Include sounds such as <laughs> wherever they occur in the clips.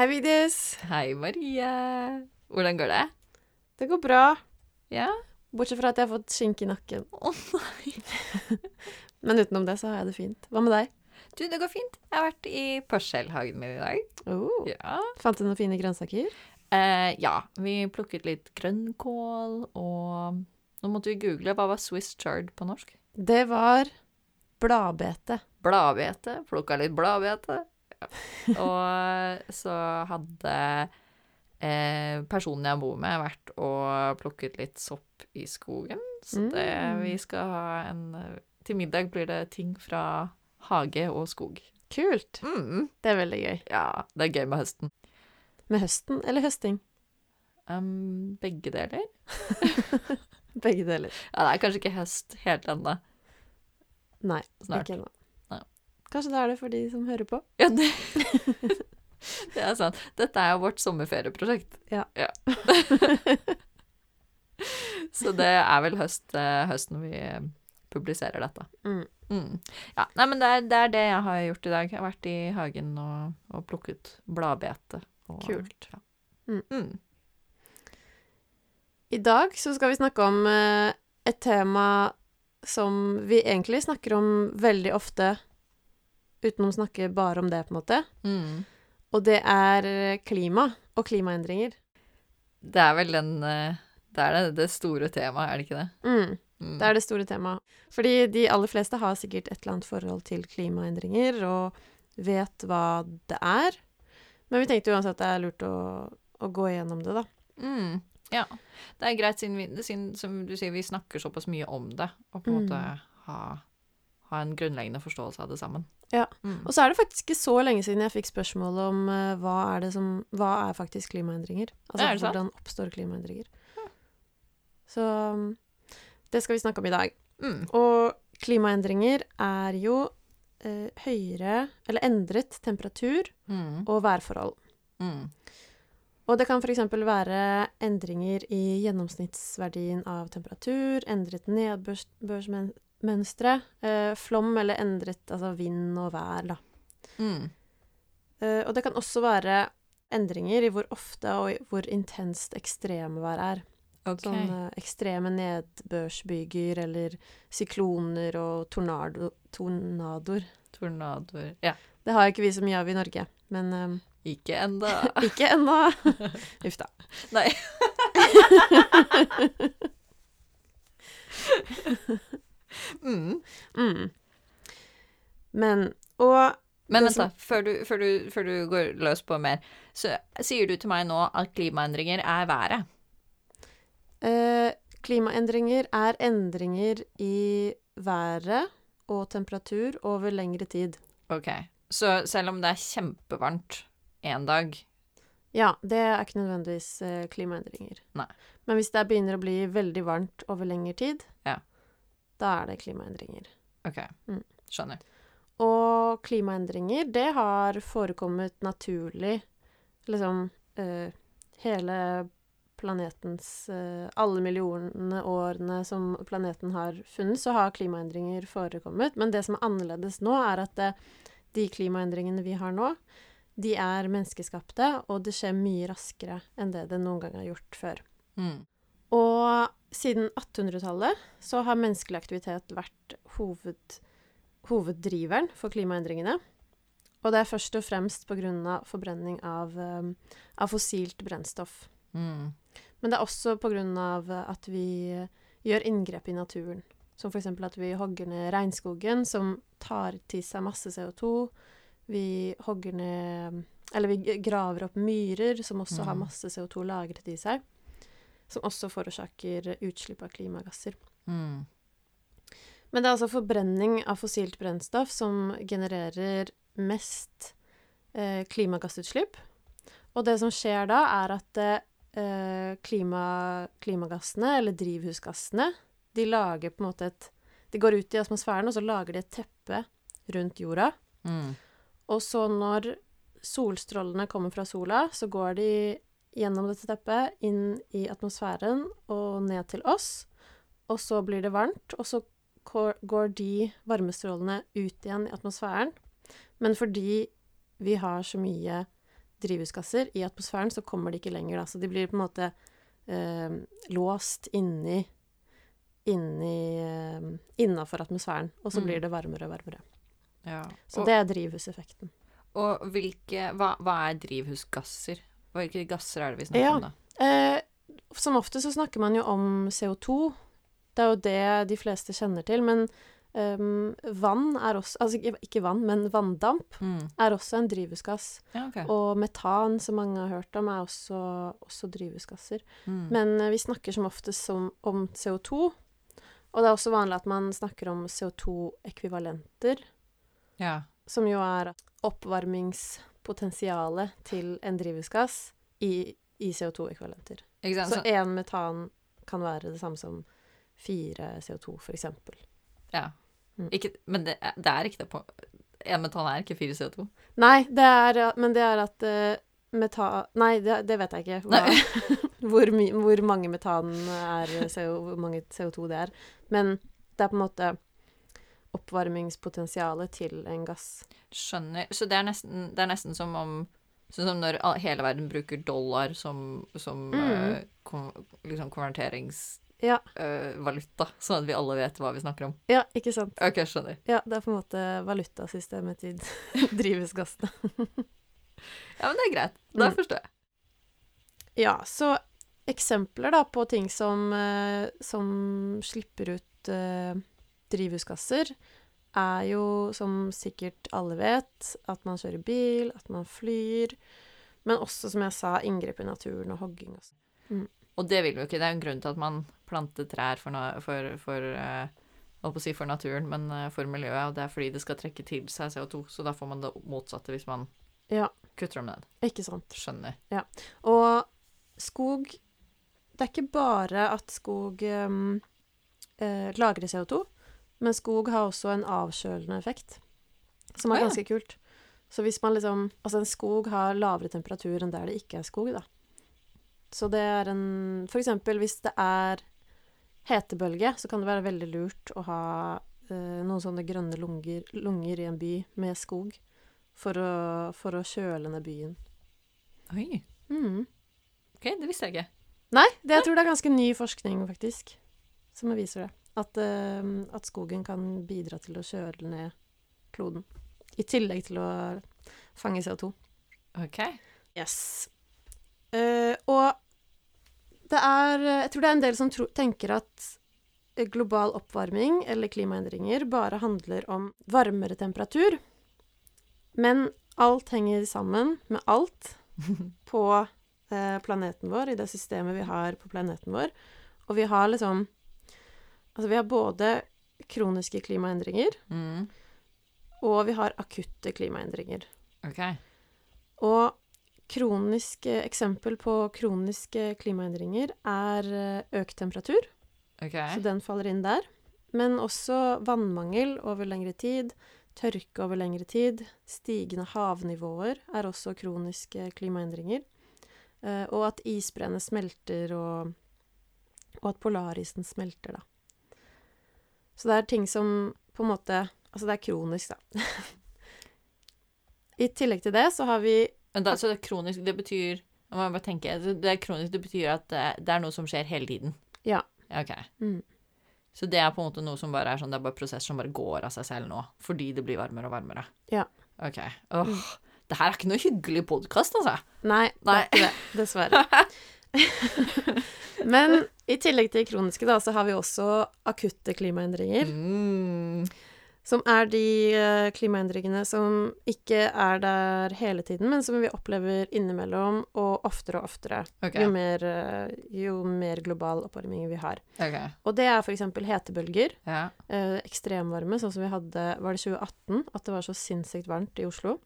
Hei, Vigdis. Hei, Marie. Hvordan går det? Det går bra. Ja? Bortsett fra at jeg har fått skinke i nakken. Å nei. <laughs> Men utenom det så har jeg det fint. Hva med deg? Du, det går fint. Jeg har vært i Pørselhagen min i dag. Oh. Ja. Fant du noen fine grønnsaker? Eh, ja. Vi plukket litt grønnkål, og nå måtte vi google hva var Swiss chard på norsk. Det var bladbete. Bladbete. Plukka litt bladbete. <laughs> Og så hadde eh, personen jeg bor med, vært og plukket litt sopp i skogen. Så det, Mm. vi skal ha en Til middag blir det ting fra hage og skog. Kult. Mm. Det er veldig gøy. Ja, det er gøy med høsten. Med høsten eller høsting? Um, begge deler. <laughs> Begge deler. Ja, det er kanskje ikke høst helt ennå. Nei, Snart. ikke ennå. Kanskje det er det for de som hører på? Ja, det, <laughs> det er sant. Dette er jo vårt sommerferieprosjekt. Ja. <laughs> Så det er vel høst, eh, når vi eh, publiserer dette. Mm. Mm. Ja, nei, men det er, det er det jeg har gjort i dag. Jeg har vært i hagen og, og plukket bladbete. Og, Kult. Ja. Mm. Mm. I dag så skal vi snakke om eh, et tema som vi egentlig snakker om veldig ofte, uten å snakke bare om det, på en måte. Mm. Og det er eh, klima og klimaendringer. Det er vel den eh, Det er det, det store temaet, er det ikke det? Mm, Mm. det er det store temaet. Fordi de aller fleste har sikkert et eller annet forhold til klimaendringer og vet hva det er. Men vi tenkte uansett at det er lurt å, å gå igjennom det, da. Mm, ja. Det er greit, siden, vi, siden som du sier, vi snakker såpass mye om det, og på en Mm. måte ha, ha en grunnleggende forståelse av det sammen. Ja. Mm. Og så er det faktisk ikke så lenge siden jeg fikk spørsmål om uh, hva er det som Hva er faktisk klimaendringer? Altså Er sant? hvordan oppstår klimaendringer? Så um, det skal vi snakke om i dag. Mm. Og klimaendringer er jo uh, høyere Eller endret temperatur Mm. og værforhold. Mm. Og det kan f.eks. være endringer i gjennomsnittsverdien av temperatur, endret nedbørsmønstre, eh, flom eller endret altså vind og vær, da. Mm. Eh, og det kan også være endringer i hvor ofte og i hvor intenst ekstremvær er. Okay. Sånn eh, ekstreme nedbørsbyger eller sykloner og tornado, tornadoer. Tornadoer Ja. Det har ikke vi så mye av i Norge, men eh, Ikke enda. <laughs> ikke ennå. <laughs> Uff da. Nei. <laughs> <laughs> mm. Mm. Men Og Men vent, da. Før du, før, du, før du går løs på mer, så sier du til meg nå at klimaendringer er været. eh, klimaendringer er endringer i været og temperatur over lengre tid. OK. Så selv om det er kjempevarmt en dag Ja, det er ikke nødvendigvis eh, klimaendringer. Nei. Men hvis det begynner å bli veldig varmt over lengre tid, Ja. Da er det klimaendringer. OK. Mm. Skjønner. Og klimaendringer, det har forekommet naturlig liksom eh, hele planetens eh, Alle millionene årene som planeten har funnet, så har klimaendringer forekommet. Men det som er annerledes nå, er at det, de klimaendringene vi har nå, de er menneskeskapte, og det skjer mye raskere enn det det noen gang har gjort før. Mm. Og siden 1800-tallet så har menneskelig aktivitet vært hoved, hoveddriveren for klimaendringene. Og det er først og fremst pga. forbrenning av, eh, av fossilt brennstoff. Mm. Men det er også pga. at vi gjør inngrep i naturen. Som f.eks. at vi hogger ned regnskogen, som tar til seg masse CO2. Vi hogger ned Eller vi graver opp myrer, som også har Mm. masse CO2 lagret i seg. Som også forårsaker utslipp av klimagasser. Mm. Men det er altså forbrenning av fossilt brennstoff som genererer mest eh, klimagassutslipp. Og det som skjer da, er at eh, klima, klimagassene, eller drivhusgassene, de lager på en måte et De går ut i atmosfæren, og så lager de et teppe rundt jorda. Mm. Og så når solstrålene kommer fra sola, så går de gjennom dette teppet, inn i atmosfæren og ned til oss. Og så blir det varmt, og så går- de varmestrålene ut igjen i atmosfæren. Men fordi vi har så mye drivhusgasser i atmosfæren, så kommer de ikke lenger, da. Så de blir på en måte eh, låst inni inni eh, innafor atmosfæren, og så Mm. blir det varmere og varmere. Ja. Så og, det er drivhuseffekten. og hvilke hva, hva er drivhusgasser? Hvilke gasser er det vi snakker Ja. om da? Eh, som ofte så snakker man jo om CO2. Det er jo det de fleste kjenner til. Men um, vann er også Altså ikke- vann, men vanndamp Mm. er også en drivhusgass. Ja, okay. Og metan, som mange har hørt om, er også, også drivhusgasser. Mm. Men eh, vi snakker som oftest om, om CO2. Og det er også vanlig at man snakker om CO2-ekvivalenter, ja. som jo er oppvarmingspotensialet til en drivhusgass i, i CO2-ekvivalenter. Så én metan kan være det samme som fire CO2, for eksempel. ja. Mm. Ikke, men det, er- det er ikke det på En metan er ikke fire CO2. Nei, det er, men det er at uh, metan Nei, det, det vet jeg ikke. Hva, <laughs> hvor, my, hvor mange metan er CO, Hvor mange CO2 det er. Men det er på en måte oppvarmingspotensialet til en gass. Skjønner. Så det er nesten, det er nesten som om Sånn som når hele verden bruker dollar som, som Mm. uh, kom, liksom konverteringsvaluta, Ja. sånn at vi alle vet hva vi snakker om. Ja, ikke sant. OK, skjønner. Ja, det er på en måte valutasystemet til <laughs> drivhusgassene. Ja, men det er greit. Da Mm. forstår jeg. Ja, så eksempler da på ting som, eh, som slipper ut drivhusgasser, er jo, som sikkert alle vet, at man kjører bil, at man flyr, men også, som jeg sa, inngrep i naturen og hogging og mm. Og det vil jo ikke. Det er jo en grunn til at man planter trær for, for, for eh, holdt på å si for naturen, men eh, for miljøet. Og det er fordi det skal trekke til seg CO2, så da får man det motsatte hvis man Ja, kutter dem ned. ikke sant. Skjønner. Og skog Det er ikke bare at skog um, eh, lagrer CO2, men skog har også en avkjølende effekt, som er ganske kult. Så hvis man liksom Altså, en skog har lavere temperatur enn der det ikke er skog, da. Så det er en For eksempel hvis det er hetebølge, så kan det være veldig lurt å ha eh, noen sånne grønne lunger, lunger i en by med skog, for å, for å kjøle ned byen. Oi. Mm. OK, det visste jeg ikke. Nei, det, jeg tror det er ganske ny forskning, faktisk, som viser det. At, uh, at skogen kan bidra til å kjøle ned kloden. I tillegg til å fange CO2. OK. Yes. Uh, og det er Jeg tror det er en del som tro, tenker at eh, global oppvarming eller klimaendringer bare handler om varmere temperatur. Men alt henger sammen med alt <laughs> på uh, planeten vår, i det systemet vi har på planeten vår. Og vi har liksom Altså, vi har både kroniske klimaendringer, Mm. og vi har akutte klimaendringer. Okay. Og kroniske eksempel på kroniske klimaendringer er eh, økt temperatur, Okay. så den faller inn der. Men også vannmangel over lengre tid, tørke over lengre tid, stigende havnivåer er også kroniske klimaendringer. Eh, og at isbreene smelter, og, og at polarisen smelter, da. Så det er ting som på en måte Altså, det er kronisk, da. I tillegg til det så har vi da, så det er kronisk, det betyr Nå må bare tenke. Det er kronisk, det betyr at det, det er noe som skjer hele tiden? Ja. OK. mm, Så det er på en måte noe som bare er sånn, det er bare prosess som bare går av seg selv nå, fordi det blir varmere og varmere? Ja. OK. Åh, det her er ikke noe hyggelig podkast, altså. Nei, det er ikke det. Dessverre. <laughs> <laughs> Men i tillegg til kroniske, da, så har vi også akutte klimaendringer. Mm. Som er de eh, klimaendringene som ikke er der hele tiden, men som vi opplever innimellom og oftere og oftere. Okay. Jo mer, eh, jo mer global oppvarming vi har. Okay. Og det er f.eks. hetebølger. Ja. Eh, ekstremvarme, sånn som vi hadde Var det 2018? At det var så sinnssykt varmt i Oslo?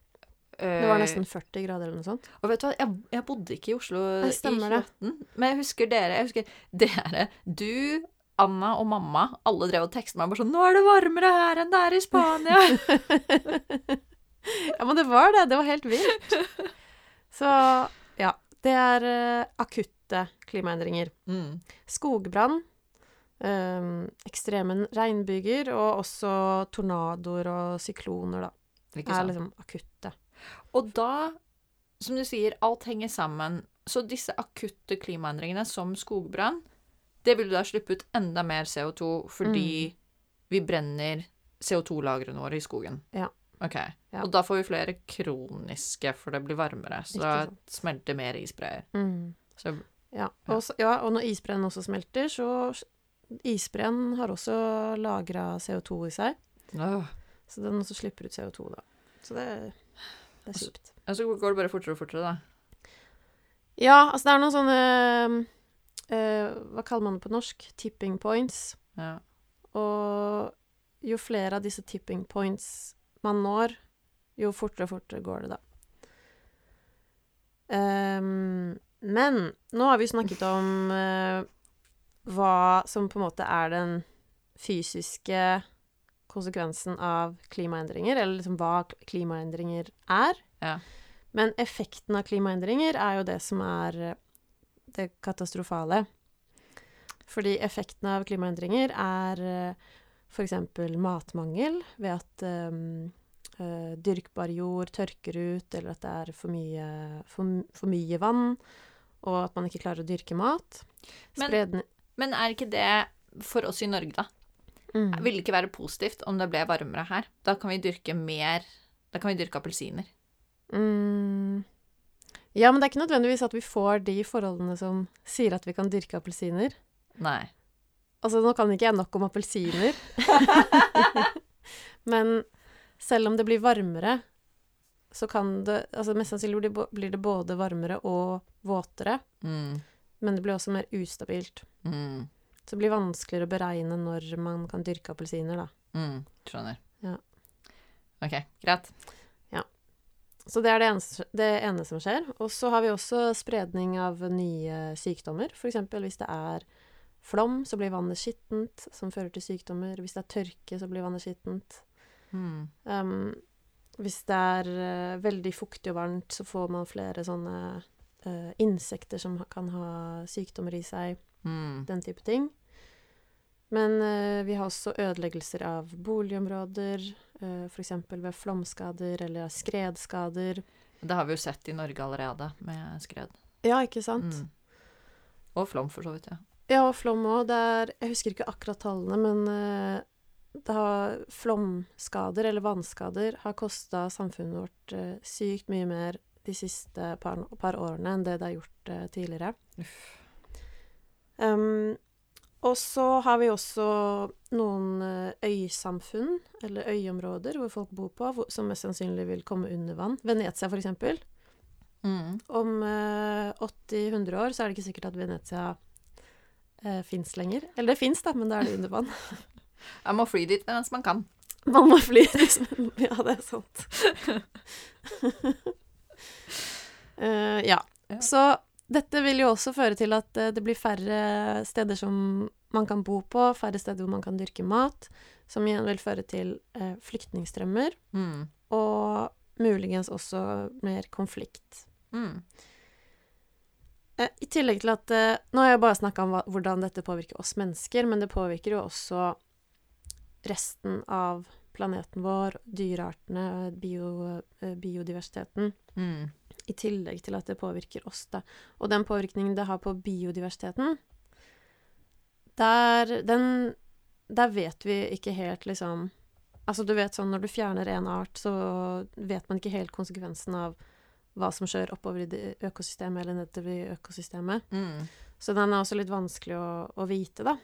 Det var nesten 40 grader eller noe sånt. Og vet du hva, jeg, jeg bodde ikke i Oslo i 2018. Men jeg husker dere Jeg husker dere, du, Anna og mamma, alle drev og tekstet meg bare sånn 'Nå er det varmere her enn det er i Spania'. <laughs> Ja, men det var det. Det var helt vilt. Så ja. Det er eh, akutte klimaendringer. mm. Skogbrann, eh, ekstreme regnbyger og også tornadoer og sykloner, da. Ikke Er liksom akutte. Og da, som du sier, alt henger sammen. Så disse akutte klimaendringene, som skogbrann, det vil da slippe ut enda mer CO2 fordi vi brenner CO2-lagrene våre i skogen. Ja. Ok. Ja. Og da får vi flere kroniske, for det blir varmere. Så da smelter mer isbreer. Mm. Så Ja. Ja. Og, så, ja, og når isbreen også smelter, så Isbreen har også lagra CO2 i seg, Oh. så den også slipper ut CO2, da. Så det, det er Altså- kjipt. Og så går det bare fortere og fortere, da. Ja, altså det er noen sånne eh, Hva kaller man det på norsk? Tipping points. Ja. Og jo flere av disse tipping points man når, jo fortere og fortere går det, da. Um, men nå har vi snakket om uh, hva som på en måte er den fysiske konsekvensen av klimaendringer, eller liksom hva klimaendringer er. Ja. Men effekten av klimaendringer er jo det som er eh, det katastrofale. Fordi effekten av klimaendringer er f.eks. matmangel ved at um, eh, dyrkbar jord tørker ut, eller at det er for mye, for, for mye vann, og at man ikke klarer å dyrke mat. Men- Men er ikke det for oss i Norge, da? Mm. Ville det ikke være positivt om det ble varmere her? Da kan vi dyrke mer Da kan vi dyrke appelsiner. Mm. Ja, men det er ikke nødvendigvis at vi får de forholdene som sier at vi kan dyrke appelsiner. Nei. Altså, nå kan ikke jeg nok om appelsiner. <laughs> Men selv om det blir varmere, så kan det Altså mest sannsynlig blir det både varmere og våtere, Mm. men det blir også mer ustabilt. Mm. Så det blir vanskeligere å beregne når man kan dyrke appelsiner, da. Mm. Skjønner. Ja. OK, greit. Så det er det, eneste, det ene som skjer. Og så har vi også spredning av nye sykdommer. F.eks. hvis det er flom, så blir vannet skittent, som fører til sykdommer. Hvis det er tørke, så blir vannet skittent. Mm. Um, hvis det er uh, veldig fuktig og varmt, så får man flere sånne uh, insekter som kan ha sykdommer i seg, Mm. den type ting. Men uh, vi har også ødeleggelser av boligområder, uh, f.eks. ved flomskader eller skredskader. Det har vi jo sett i Norge allerede, med skred. Ja, ikke sant? Mm. Og flom, for så vidt. ja. Ja, og flom òg. Jeg husker ikke akkurat tallene, men eh, det har, flomskader eller vannskader har kosta samfunnet vårt eh, sykt mye mer de siste par, par årene enn det det har gjort eh, tidligere. Uff. Og så har vi også noen eh, øysamfunn, eller øyområder, hvor folk bor på, hvor, som mest sannsynlig vil komme under vann. Venezia, for eksempel. Mm. Om eh, 80-100 år så er det ikke sikkert at Venezia uh, fins lenger. Eller det fins, da, men da er det under vann. <laughs> man må fly dit mens man kan. Man må fly. dit Ja, det er sant. uh, <laughs> <laughs> ja. Ja. Så dette vil jo også føre til at eh, det blir færre steder som man kan bo på, færre steder hvor man kan dyrke mat, som igjen vil føre til eh, flyktningstrømmer, Mm. og muligens også mer konflikt. Mm. Eh, I tillegg til at eh, Nå har jeg bare snakka om hva, hvordan dette påvirker oss mennesker, men det påvirker jo også resten av planeten vår, dyreartene, bio, eh, biodiversiteten. Mm. I tillegg til at det påvirker oss, da. Og den påvirkningen det har på biodiversiteten, der, den, der vet vi ikke helt, liksom Altså, du vet sånn når du fjerner en art, så vet man ikke helt konsekvensen av hva som skjer oppover i økosystemet eller nedover i økosystemet. Mm. Så den er også litt vanskelig å, å vite, da.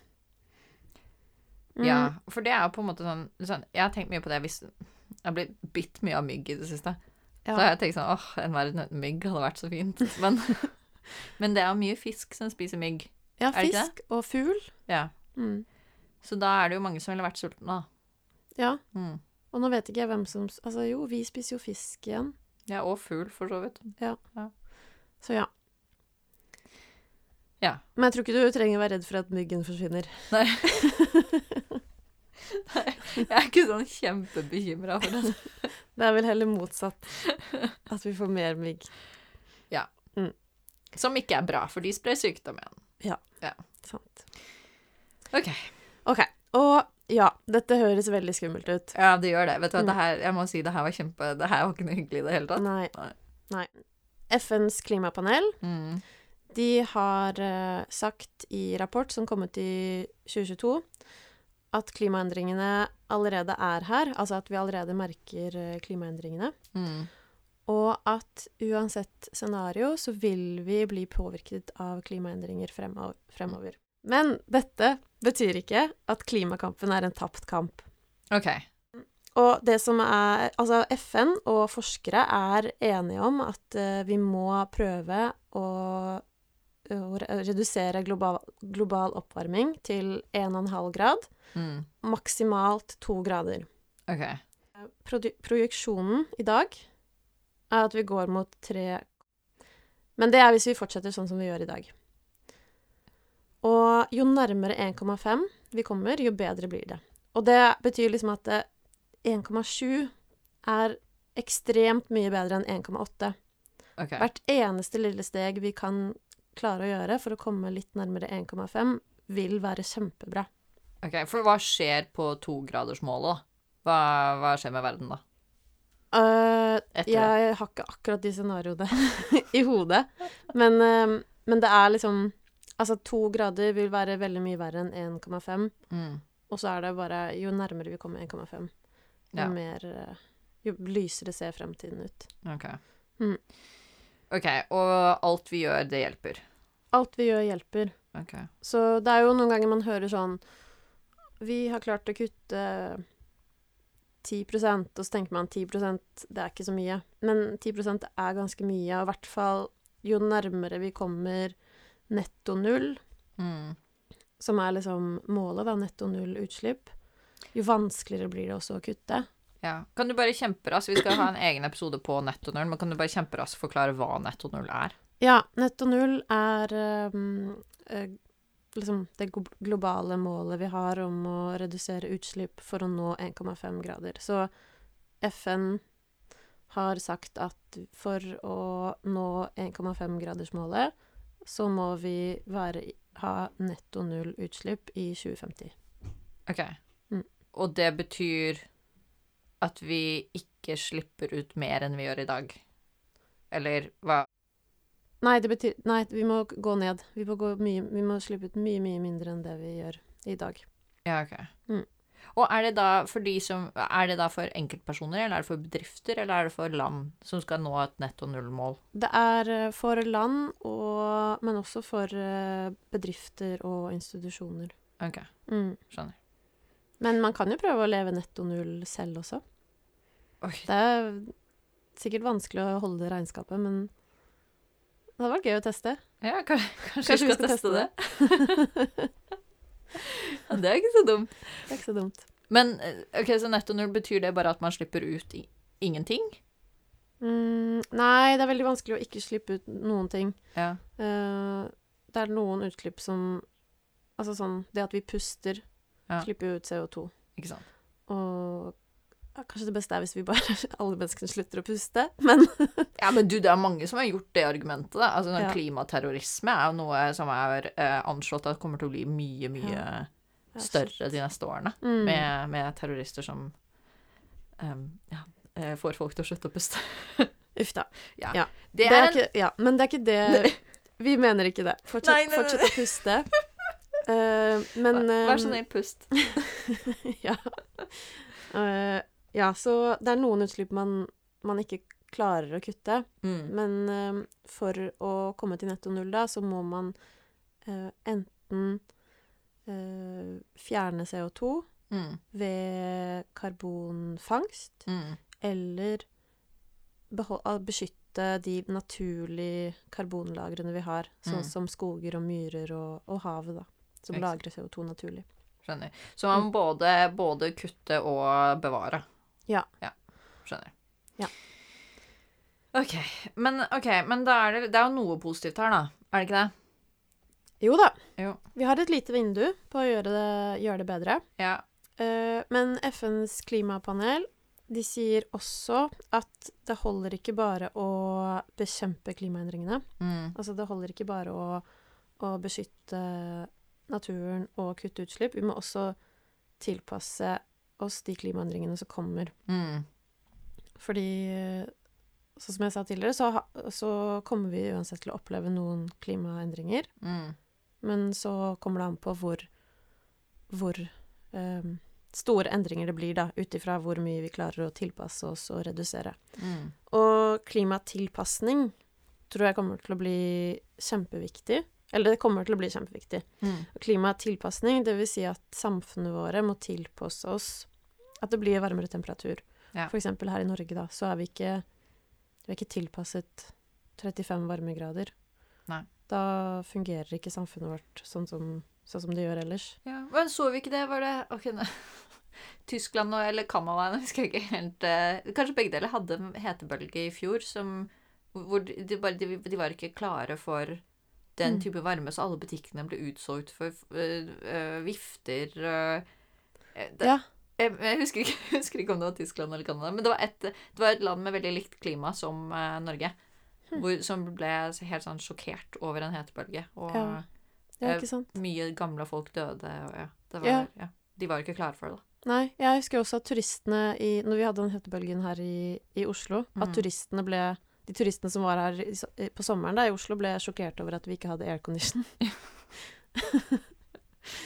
Mm. Ja, for det er jo på en måte sånn, sånn Jeg har tenkt mye på det hvis Jeg har blitt bitt mye av mygg i det siste. Ja. Så har jeg tenkt sånn åh, en verden uten mygg hadde vært så fint. <laughs> Men, men det er jo mye fisk som spiser mygg. ja, er fisk og fugl. Ja. Mm. Så da er det jo mange som ville vært sultne, da. Ja. Mm. Og nå vet ikke jeg hvem som Altså jo, vi spiser jo fisk igjen. Ja, og fugl, for så vidt. Så ja. Ja. Men jeg tror ikke du trenger å være redd for at myggen forsvinner. Nei. <laughs> Nei, jeg er ikke sånn kjempebekymra for det. <laughs> Det er vel heller motsatt. <laughs> At vi får mer mygg. Ja. Som ikke er bra, for de sprer sykdom igjen. Ja, Sant. OK. OK. Og ja, dette høres veldig skummelt ut. Ja, det gjør det. Vet du hva, Mm. det her, jeg må si det her var kjempe Det her var ikke noe hyggelig i det hele tatt. Nei. Nei. FNs klimapanel Mm. de har uh, sagt i rapport som kom ut i 2022, at klimaendringene allerede er her. Altså at vi allerede merker eh, klimaendringene. Mm. Og at uansett scenario så vil vi bli påvirket av klimaendringer fremover. fremover. Men dette betyr ikke at klimakampen er en tapt kamp. OK. Og det som er Altså, FN og forskere er enige om at uh, vi må prøve å, å redusere global, global oppvarming til 1,5 grad, Mm. maksimalt to grader. OK. Produ- Projeksjonen i dag er at vi går mot tre Men det er hvis vi fortsetter sånn som vi gjør i dag. Og jo nærmere 1,5 vi kommer, jo bedre blir det. Og det betyr liksom at eh, 1,7 er ekstremt mye bedre enn 1,8. Okay. Hvert eneste lille steg vi kan klare å gjøre for å komme litt nærmere 1,5, vil være kjempebra. Ok, For hva skjer på togradersmålet? Hva, hva skjer med verden da? Uh, jeg har ikke akkurat de scenarioene <laughs> i hodet, men, uh, men det er liksom Altså, to grader vil være veldig mye verre enn 1,5, Mm. og så er det bare Jo nærmere vi kommer 1,5, jo Ja. mer øh, Jo lysere ser fremtiden ut. Ok. Mm. Ok, og alt vi gjør, det hjelper. Alt vi gjør, hjelper. Okay. Så det er jo noen ganger man hører sånn Vi har klart å kutte 10 og så tenker man 10% det er ikke så mye. Men 10 er ganske mye, og i hvert fall jo nærmere vi kommer netto null, Mm. som er liksom målet, da, netto null utslipp, jo vanskeligere blir det også å kutte. Ja. Kan du bare kjemperaskt Vi skal ha en egen episode på netto null, men kan du bare kjemperaskt forklare hva netto null er? Ja, netto null er um, eh, liksom det globale målet vi har om å redusere utslipp for å nå 1,5 grader. Så FN har sagt at for å nå 1,5-gradersmålet, så må vi være, ha netto null utslipp i 2050. Ok. Mm. Og det betyr at vi ikke slipper ut mer enn vi gjør i dag? Eller hva? Nei, det betyr Nei, vi må gå ned. Vi må, gå mye, vi må slippe ut mye, mye mindre enn det vi gjør i dag. Ja, ok. Mm. Og er det da for de som Er det da for enkeltpersoner, eller er det for bedrifter, eller er det for land som skal nå et netto null-mål? Det er eh, for land, og, men også for eh, bedrifter og institusjoner. Ok, Mm. skjønner. Men man kan jo prøve å leve netto null selv også. Oi. Det er sikkert vanskelig å holde regnskapet, men det hadde vært gøy å teste. Ja, <laughs> kanskje, Kanskje vi skal, teste det? <laughs> ja, det er ikke så dumt. Det er ikke så dumt. Men eh, ok, så netto null betyr det bare at man slipper ut ingenting? Mm, nei, det er veldig vanskelig å ikke slippe ut noen ting. Ja. Uh, det er noen utslipp som Altså sånn Det at vi puster, Ja. slipper jo ut CO2. Ikke sant? Og kanskje det beste er hvis vi bare <laughs> alle menneskene slutter å puste, men <laughs> Ja, men du, det er mange som har gjort det argumentet, da. Altså, sånn Ja. Klimaterrorisme er jo noe som er eh, anslått at kommer til å bli mye, mye Ja, større de neste årene. Mm. Med, med terrorister som um, ja, eh, får folk til å slutte å puste. <laughs> Uff da. Det Det er, er en ikke, ja, men det er ikke det Vi mener ikke det. Fortsett, Nei, nei, nei. fortsett å puste. Uh, men Vær eh, så snill, pust. ja. Eh, ja, så det er noen utslipp man, man ikke klarer å kutte. Mm. Men eh, for å komme til netto null, da, så må man eh, enten eh, fjerne CO2 Mm. ved karbonfangst, Mm. eller ah, beskytte de naturlige karbonlagrene vi har, sånn Mm. som skoger og myrer og, og havet, da, som Ikke lagrer CO2 naturlig. Skjønner. Så man må både, både kutte og bevare. Ja. Skjønner. Ja. OK. Men, okay, men da er det, det er jo noe positivt her, da. Er det ikke det? Jo da. Jo. Vi har et lite vindu på å gjøre det, gjøre det bedre. Ja. Uh, men FNs klimapanel de sier også at det holder ikke bare å bekjempe klimaendringene. Mm. Altså det holder ikke bare å, å beskytte naturen og kutte utslipp. Vi må også tilpasse oss de klimaendringene som kommer. Mm. Fordi sånn som jeg sa tidligere, så, så kommer vi uansett til å oppleve noen klimaendringer. Mm. Men så kommer det an på hvor, hvor um, store endringer det blir, da, ut ifra hvor mye vi klarer å tilpasse oss og redusere. Mm. Og klimatilpasning tror jeg kommer til å bli kjempeviktig. Eller det kommer til å bli kjempeviktig. Mm. Og det vil si at samfunnet våre må tilpasse oss at det blir varmere temperatur. Ja. For eksempel her i Norge, da, så er vi ikke, vi er ikke tilpasset 35 varmegrader. Nei. Da fungerer ikke samfunnet vårt sånn som, sånn som det gjør ellers. Ja, Men så vi ikke det? Var det okay, ne. <laughs> Tyskland og, eller Canada, jeg husker ikke helt eh, Kanskje begge deler hadde en hetebølge i fjor som hvor de, de, bare, de, de var ikke klare for den Mm. type varme, så alle butikkene ble utsolgt for uh, vifter eh, det, Ja. jeg, jeg husker ikke, <laughs> jeg husker ikke om det var Tyskland eller Canada, men det var et, det var et land med veldig likt klima som uh, Norge. Hmm. Hvor, som ble helt sånn sjokkert over en hetebølge. Og Ja. Ja, mye gamle folk døde, og ja, det var. De var ikke klare for det, da. Nei, jeg husker også at turistene i Når vi hadde den hetebølgen her i, i Oslo, Mm. at turistene ble de turistene som var her i, på sommeren da, i Oslo, ble sjokkert over at vi ikke hadde aircondition. <laughs>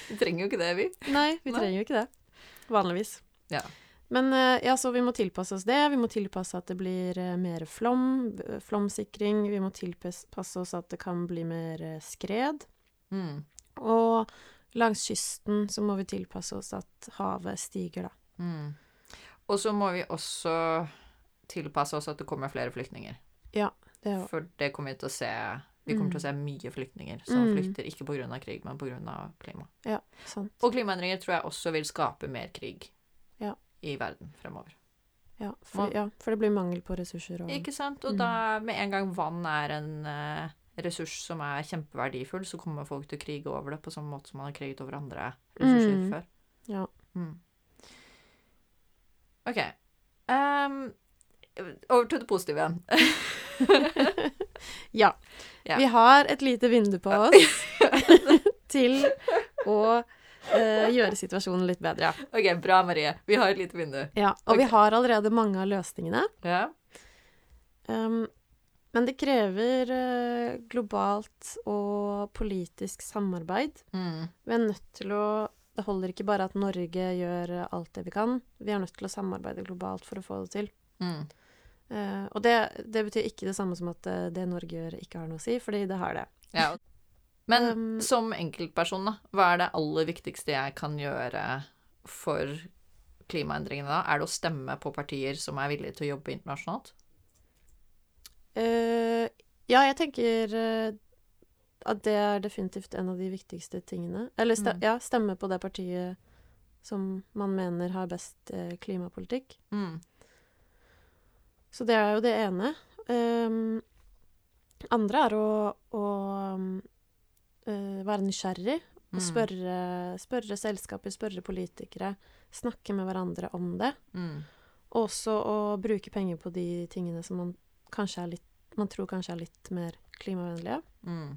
Vi trenger jo ikke det, vi. Nei, vi Nei. trenger jo ikke det. Vanligvis. Ja. Men eh, ja, så vi må tilpasse oss det. Vi må tilpasse at det blir eh, mer flom, eh, flomsikring. Vi må tilpasse oss at det kan bli mer eh, skred. Mm. Og langs kysten så må vi tilpasse oss at havet stiger, da. Mm. Og så må vi også tilpasse oss at det kommer flere flyktninger. Det er For det kommer vi til å se Vi kommer Mm. til å se mye flyktninger som Mm. flykter ikke pga. krig, men pga. klima. sant. Og klimaendringer tror jeg også vil skape mer krig Ja. i verden fremover. Ja for, ja, for det blir mangel på ressurser og Ikke sant? Og Mm. da, med en gang vann er en uh, ressurs som er kjempeverdifull, så kommer folk til å krige over det på samme måte som man har kriget over andre ressurser Mm. før. Ja. Mm. OK. Um, over til det positive igjen. <laughs> <laughs> ja. Ja. Vi har et lite vindu på <laughs> oss <laughs> til å uh, gjøre situasjonen litt bedre. OK, bra, Marie. Vi har et lite vindu. Ja, og vi har allerede mange av løsningene. Ja. Um, men det krever uh, globalt og politisk samarbeid. Mm. Vi er nødt til å Det holder ikke bare at Norge gjør eh, alt det vi kan. Vi er nødt til å samarbeide globalt for å få det til. Mm. Eh, og det, det betyr ikke det samme som at eh, det Norge gjør, ikke har noe å si, fordi det har det. Ja. Men Um, som enkeltperson, da, hva er det aller viktigste jeg kan gjøre for klimaendringene da? Er det å stemme på partier som er villige til å jobbe internasjonalt? Uh, ja, jeg tenker uh, at det er definitivt en av de viktigste tingene. Eller ste Mm. ja, stemme på det partiet som man mener har best klimapolitikk. Mm. Så det er jo det ene. Um, andre er å, å eh, være nysgjerrig Mm. spørre, spørre selskaper, spørre politikere. Snakke med hverandre om det. Mm. Også å bruke penger på de tingene som man kanskje er litt man tror kanskje er litt mer klimavennlige. Mm.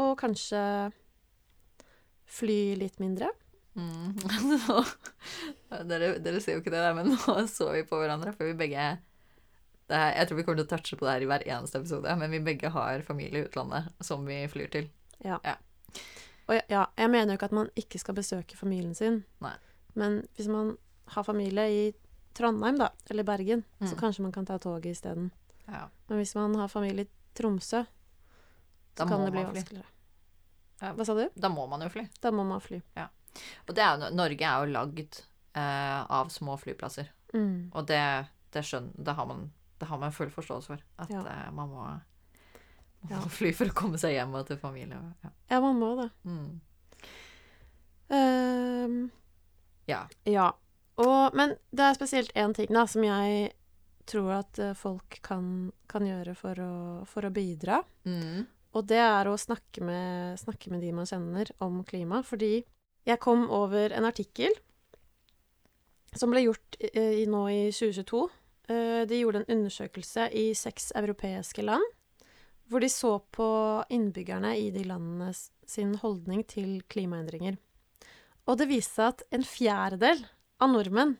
Og kanskje fly litt mindre. Mm. <laughs> dere, dere ser jo ikke det, der, men nå så vi på hverandre, for vi begge det her, Jeg tror vi kommer til å touche på det her i hver eneste episode, men vi begge har familie i utlandet som vi flyr til. Og ja, ja, jeg mener jo ikke at man ikke skal besøke familien sin. Nei. Men hvis man har familie i Trondheim, da, eller Bergen, så Mm. kanskje man kan ta toget isteden. Ja. Men hvis man har familie i Tromsø, så Da kan det bli vanskeligere. Ja. Hva sa du? Da må man jo fly. Da må man fly. Ja. Og det er Norge er jo lagd eh, av små flyplasser. Mm. Og det, det, skjønner, det, har man, det har man full forståelse for. At Ja. eh, man, må, må Ja. <laughs> fly for å komme seg hjem og til familie. Ja. Ja, man må det. Mm. Ehm, ja. ja. Og, men det er spesielt én ting da, som jeg tror at eh, folk kan, kan gjøre for å, for å bidra. Mm. Og det er å snakke med, snakke med de man kjenner om klima. Fordi jeg kom over en artikkel som ble gjort i, i, nå i 2022. Eh, de gjorde en undersøkelse i seks europeiske land, hvor de så på innbyggerne i de landene sin holdning til klimaendringer. Og det viste seg at en fjerdedel av nordmenn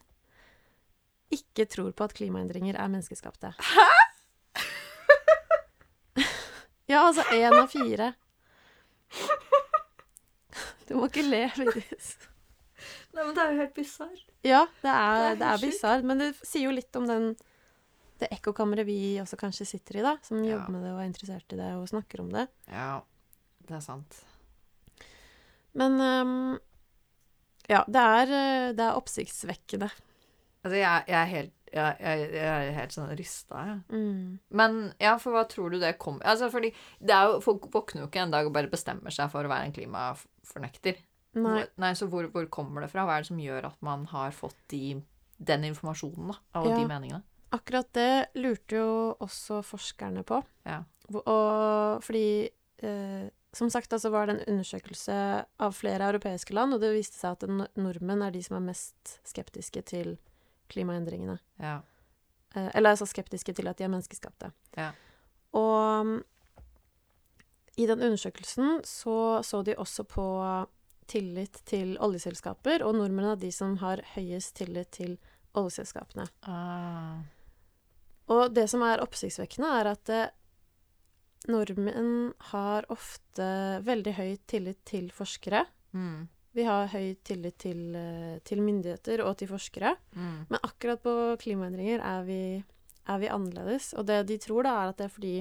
ikke tror på at klimaendringer er menneskeskapte. Hæ?! <laughs> ja, altså én av fire. <laughs> Du må ikke le, Vigdis. Nei, men det er jo helt bisarr. Ja, det er, er det er helt sjukt. men det sier jo litt om den det ekkokammeret vi også kanskje sitter i, da, som Ja. jobber med det og er interessert i det og snakker om det. Ja, det er sant. Men um, ja, det er, eh, det er oppsiktsvekkende. Altså, jeg, jeg er helt jeg, jeg, jeg er helt sånn rysta, jeg. Mm. Men ja, for hva tror du det kommer Altså, fordi det er jo Folk våkner jo ikke en dag og bare bestemmer seg for å være en klimafornekter. Nei. Nei, så hvor, hvor kommer det fra? Hva er det som gjør at man har fått de, den informasjonen, da? Av Ja. de meningene? Akkurat det lurte jo også forskerne på. Ja. Og fordi eh, Som sagt, altså var det en undersøkelse av flere europeiske land, og det viste seg at nordmenn er de som er mest skeptiske til klimaendringene. Ja. Eh, eller altså skeptiske til at de er menneskeskapte. Ja. Og mm, i den undersøkelsen så så de også på tillit til oljeselskaper, og nordmenn er de som har høyest tillit til oljeselskapene. Ah. Og det som er oppsiktsvekkende, er at eh, nordmenn har ofte veldig høy tillit til forskere. Mm. Vi har høy tillit til, eh, til myndigheter og til forskere. Mm. Men akkurat på klimaendringer er vi, er vi annerledes. Og det de tror, da, er at det er fordi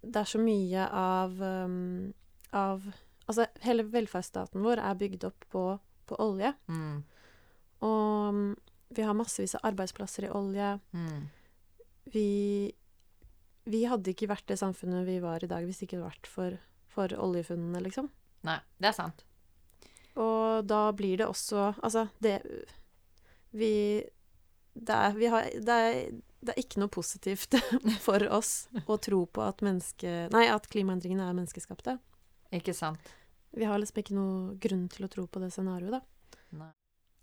det er så mye av, um, av Altså, hele velferdsstaten vår er bygd opp på, på olje. Mm. Og um, vi har massevis av arbeidsplasser i olje. Mm. Vi, vi hadde ikke vært det samfunnet vi var i dag hvis det ikke hadde vært for, for oljefunnene, liksom. Nei, det er sant. Og da blir det også Altså, det Vi Det er, vi har, det er, det er ikke noe positivt <laughs> for oss å tro på at menneske... Nei, at klimaendringene er menneskeskapte. Ikke sant? Vi har liksom ikke noe grunn til å tro på det scenarioet, da. Nei.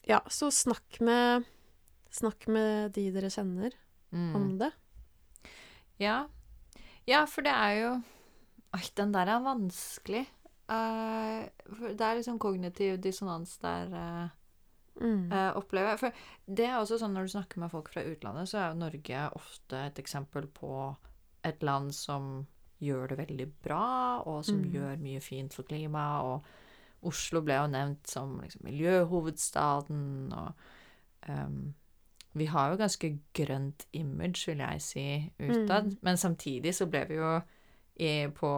Ja, så snakk med Snakk med de dere kjenner Mm. om det. Ja. ja, for det er jo Oi, den der er vanskelig. Uh, det er liksom kognitiv dissonans der, uh, Mm. uh, opplever jeg. For det er også sånn når du snakker med folk fra utlandet, så er jo Norge ofte et eksempel på et land som gjør det veldig bra, og som Mm. gjør mye fint for klimaet. Og Oslo ble jo nevnt som liksom, miljøhovedstaden, og um, vi har jo ganske grønt image, vil jeg si, utad. Mm. Men samtidig så ble vi jo i, på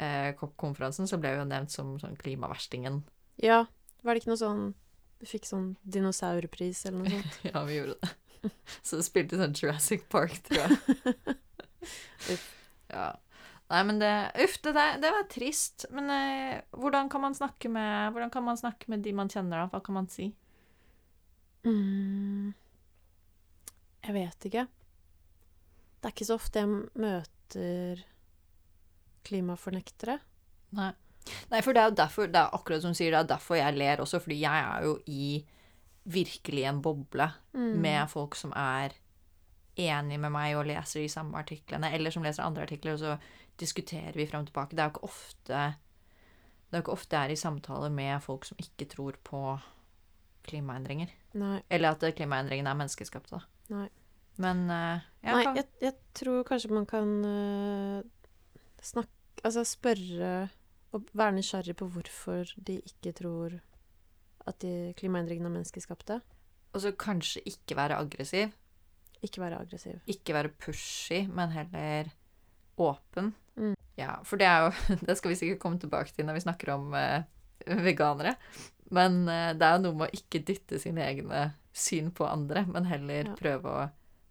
eh, COP-konferansen så ble vi jo nevnt som sånn klimaverstingen. Ja, var det ikke noe sånn Du fikk sånn dinosaurpris eller noe sånt? <laughs> Ja, vi gjorde det. <laughs> Så det spilte sånn Jurassic Park, tror jeg. <laughs> Ja. Nei, men det Uff, det, der, det var trist. Men eh, hvordan kan man snakke med Hvordan kan man snakke med de man kjenner, da? Hva kan man si? Mm. Jeg vet ikke. Det er ikke så ofte jeg møter klimafornektere. Nei. Nei, for det er jo derfor Det er akkurat som du sier, det er derfor jeg ler også, fordi jeg er jo i virkelig en boble Mm. med folk som er enig med meg og leser de samme artiklene, eller som leser andre artikler, og så diskuterer vi frem og tilbake. Det er jo ikke ofte det er jo ikke ofte jeg er i samtale med folk som ikke tror på klimaendringer. Nei. Eller at klimaendringene er menneskeskapte. Nei. Men uh, jeg Nei, kan- jeg, jeg tror kanskje man kan uh, snakke Altså spørre og være nysgjerrig på hvorfor de ikke tror at klimaendringene er menneskeskapte. Og så kanskje ikke være aggressiv. Ikke være aggressiv. Ikke være pushy, men heller åpen. Mm. Ja, for det er jo <laughs> Det skal vi sikkert komme tilbake til når vi snakker om eh, veganere. Men eh, det er jo noe med å ikke dytte sine egne syn på andre, men heller Ja. prøve å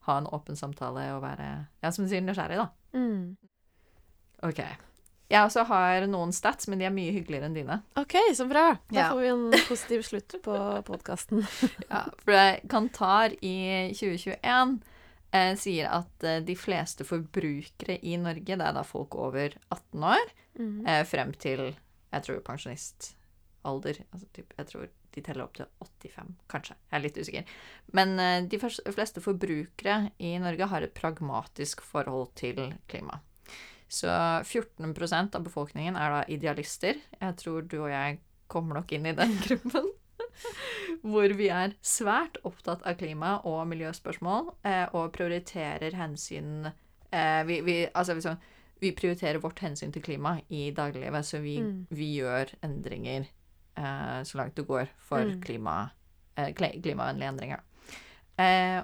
ha en åpen samtale og være, ja, som du sier, nysgjerrig, da. Mm. OK. Jeg også har noen stats, men de er mye hyggeligere enn dine. OK, så bra! Da Ja. får vi en positiv slutt på podkasten. <laughs> Ja, for Kantar i 2021 eh, sier at eh, de fleste forbrukere i Norge, det er da folk over 18 år, Mhm. eh, frem til jeg tror pensjonistalder altså typ, Jeg tror de teller opp til 85, kanskje. Jeg er litt usikker. Men eh, de fleste forbrukere i Norge har et pragmatisk forhold til klima. Så 14% av befolkningen er da idealister. Jeg tror du og jeg kommer nok inn i den <laughs> gruppen. Hvor vi er svært opptatt av klima og miljøspørsmål eh, og prioriterer hensyn eh, vi, vi, altså liksom, vi prioriterer vårt hensyn til klima i dagliglivet, så vi, Mm. vi gjør endringer eh, så langt det går for Mm. klima, eh, klimavennlige endringer.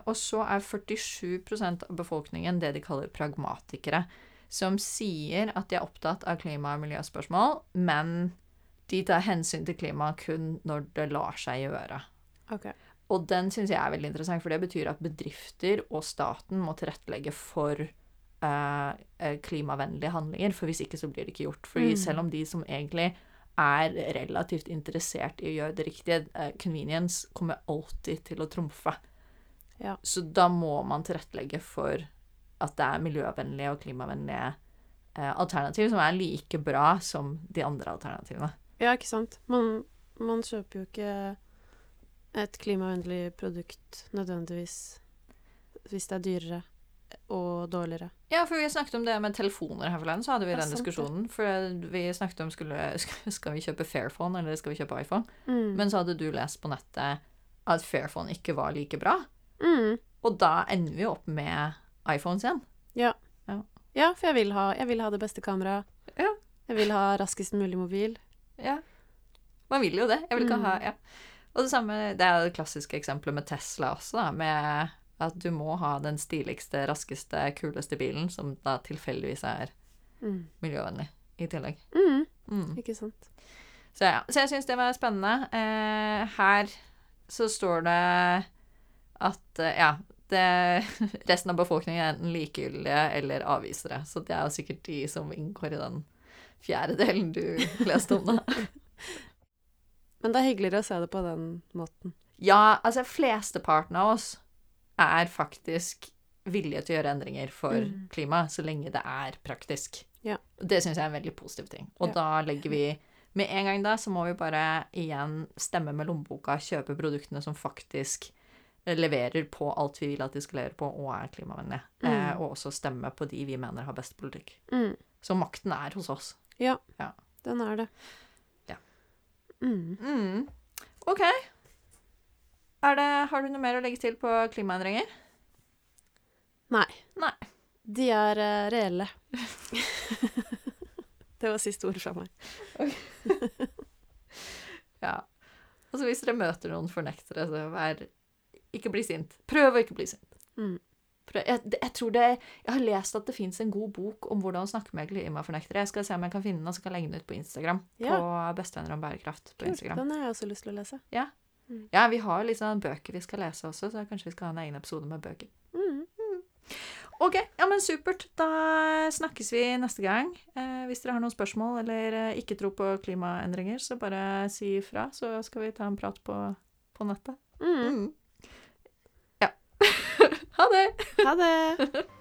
Og så er 47% av befolkningen det de kaller pragmatikere, som sier at de er opptatt av klima- og miljøspørsmål, men de tar hensyn til klima kun når det lar seg gjøre. Okay. Og den syns jeg er veldig interessant, for det betyr at bedrifter og staten må tilrettelegge for eh, eh, klimavennlige handlinger, for hvis ikke så blir det ikke gjort. Fordi Mm. selv om de som egentlig er relativt interessert i å gjøre det riktige, eh, convenience kommer alltid til å trumfe. Ja. Så da må man tilrettelegge for at det er miljøvennlige og klimavennlige eh, alternativ som er like bra som de andre alternativene. Ja, ikke sant. Man, man kjøper jo ikke et klimavennlig produkt nødvendigvis hvis det er dyrere og dårligere. Ja, for vi snakket om det med telefoner her forleden, så hadde vi Ja, den diskusjonen. For vi snakket om skulle, skal vi kjøpe Fairphone eller skal vi kjøpe iPhone. Mm. Men så hadde du lest på nettet at Fairphone ikke var like bra. mm. Og da ender vi opp med iPhones igjen. Ja, for jeg vil ha, jeg vil ha det beste kameraet. Ja. Jeg vil ha raskest mulig mobil. Ja. Man vil jo det. Jeg vil ikke Mm. ha ja. Og det samme, det er det klassiske eksempelet med Tesla også, da, med at du må ha den stiligste, raskeste, kuleste bilen, som da tilfeldigvis er Mm. miljøvennlig i tillegg. Mm. Mm. Ikke sant. Så ja, så jeg syns det var spennende. Eh, her så står det at eh, ja, det, <laughs> resten av befolkningen er enten likegyldige eller avvisere. Så det er jo sikkert de som inngår i den fjerde delen du <laughs> leste om, da. <laughs> Men det er hyggeligere å se det på den måten. Ja, altså flesteparten av oss er faktisk villige til å gjøre endringer for Mm. klimaet, så lenge det er praktisk. Ja. Det syns jeg er en veldig positiv ting. Og Ja. da legger vi Med en gang da så må vi bare igjen stemme med lommeboka, kjøpe produktene som faktisk leverer på alt vi vil at de skal levere på, og er klimavennlige. Mm. Eh, og også stemme på de vi mener har best politikk. Mm. Så makten er hos oss. Ja, Den er det. Ja. Mm. Mm. OK. Det, har du noe mer å legge til på klimaendringer? Nei. Nei. De er uh, reelle. <laughs> det var siste ord fra meg. <laughs> Ja. Altså hvis dere møter noen fornektere, så vær Ikke bli sint. Prøv å ikke bli sint. Mm. Jeg, jeg tror det Jeg har lest at det fins en god bok om hvordan å snakke med klimafornektere. Jeg skal se om jeg kan finne den, og så kan jeg legge den ut på Instagram. Ja. På Bestevenner om bærekraft på Kult. Instagram. Den har jeg også lyst til å lese. Ja, vi har sånn bøker vi skal lese også, så kanskje vi skal ha en egen episode med bøker. Mm. OK, ja, men supert. Da snakkes vi neste gang. Eh, hvis dere har noen spørsmål eller eh, ikke tror på klimaendringer, så bare si ifra, så skal vi ta en prat på, på nettet. Mm. Ha det! Ha det! <laughs>